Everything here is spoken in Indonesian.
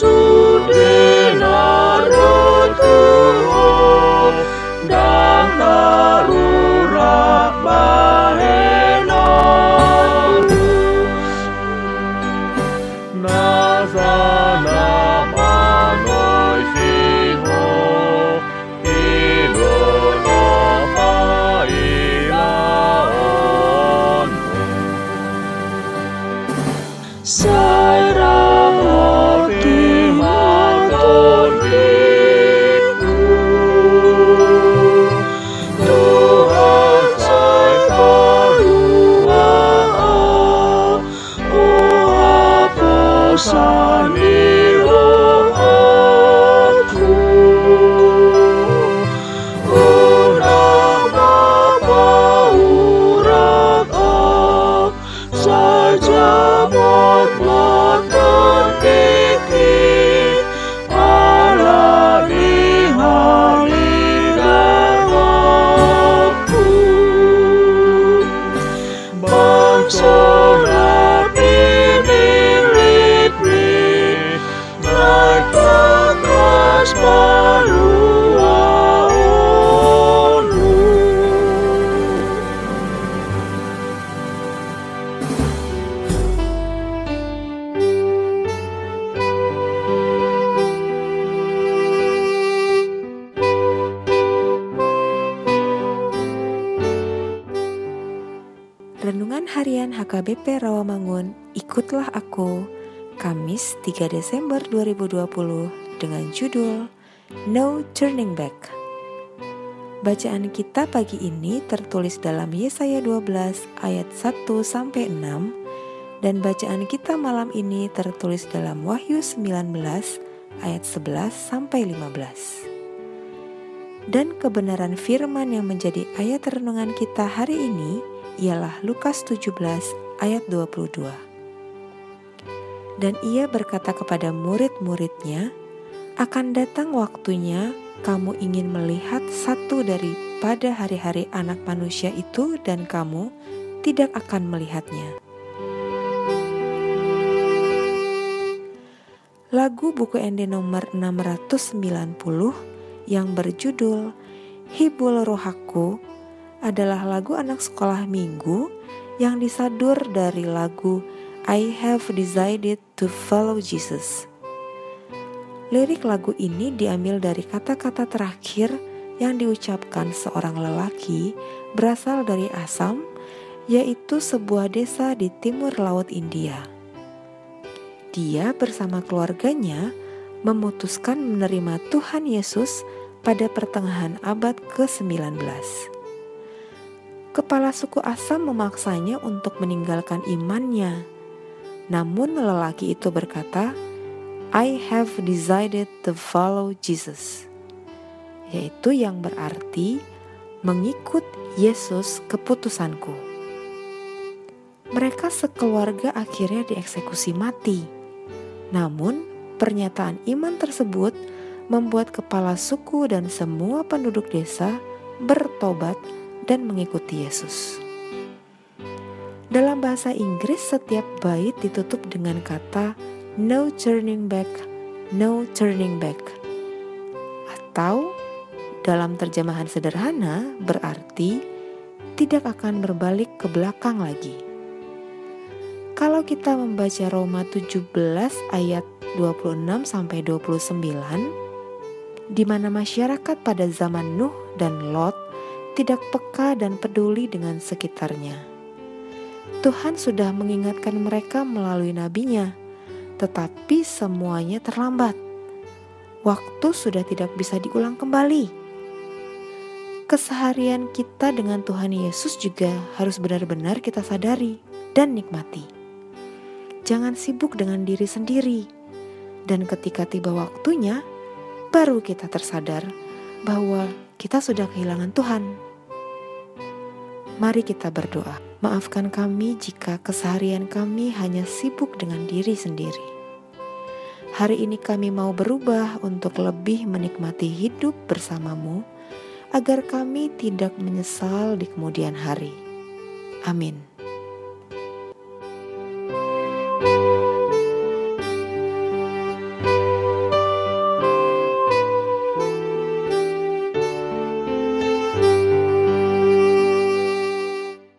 Jesus. Renungan Harian HKBP Rawamangun, ikutlah aku, Kamis 3 Desember 2020 dengan judul No Turning Back. Bacaan kita pagi ini tertulis dalam Yesaya 12 ayat 1 sampai 6 dan bacaan kita malam ini tertulis dalam Wahyu 19 ayat 11 sampai 15. Dan kebenaran firman yang menjadi ayat renungan kita hari ini ialah Lukas 17 ayat 22. Dan ia berkata kepada murid-muridnya, akan datang waktunya kamu ingin melihat satu daripada hari-hari anak manusia itu dan kamu tidak akan melihatnya. Lagu buku ND nomor 690 yang berjudul Hibul Rohaku adalah lagu anak sekolah minggu yang disadur dari lagu I Have Decided to Follow Jesus. Lirik lagu ini diambil dari kata-kata terakhir yang diucapkan seorang lelaki berasal dari Assam, yaitu sebuah desa di timur laut India. Dia bersama keluarganya memutuskan menerima Tuhan Yesus pada pertengahan abad ke-19. Kepala suku Asam memaksanya untuk meninggalkan imannya. Namun lelaki itu berkata, I have decided to follow Jesus. Yaitu yang berarti mengikut Yesus keputusanku. Mereka sekeluarga akhirnya dieksekusi mati. Namun, pernyataan iman tersebut membuat kepala suku dan semua penduduk desa bertobat dan mengikuti Yesus. Dalam bahasa Inggris, setiap bait ditutup dengan kata "no turning back, no turning back", atau dalam terjemahan sederhana berarti tidak akan berbalik ke belakang lagi. Kalau kita membaca Roma 17 ayat 26 sampai 29 di mana masyarakat pada zaman Nuh dan Lot tidak peka dan peduli dengan sekitarnya. Tuhan sudah mengingatkan mereka melalui nabinya, tetapi semuanya terlambat. Waktu sudah tidak bisa diulang kembali. Keseharian kita dengan Tuhan Yesus juga harus benar-benar kita sadari dan nikmati. Jangan sibuk dengan diri sendiri, dan ketika tiba waktunya, baru kita tersadar bahwa kita sudah kehilangan Tuhan. Mari kita berdoa. Maafkan kami jika keseharian kami hanya sibuk dengan diri sendiri. Hari ini kami mau berubah untuk lebih menikmati hidup bersamamu, agar kami tidak menyesal di kemudian hari. Amin.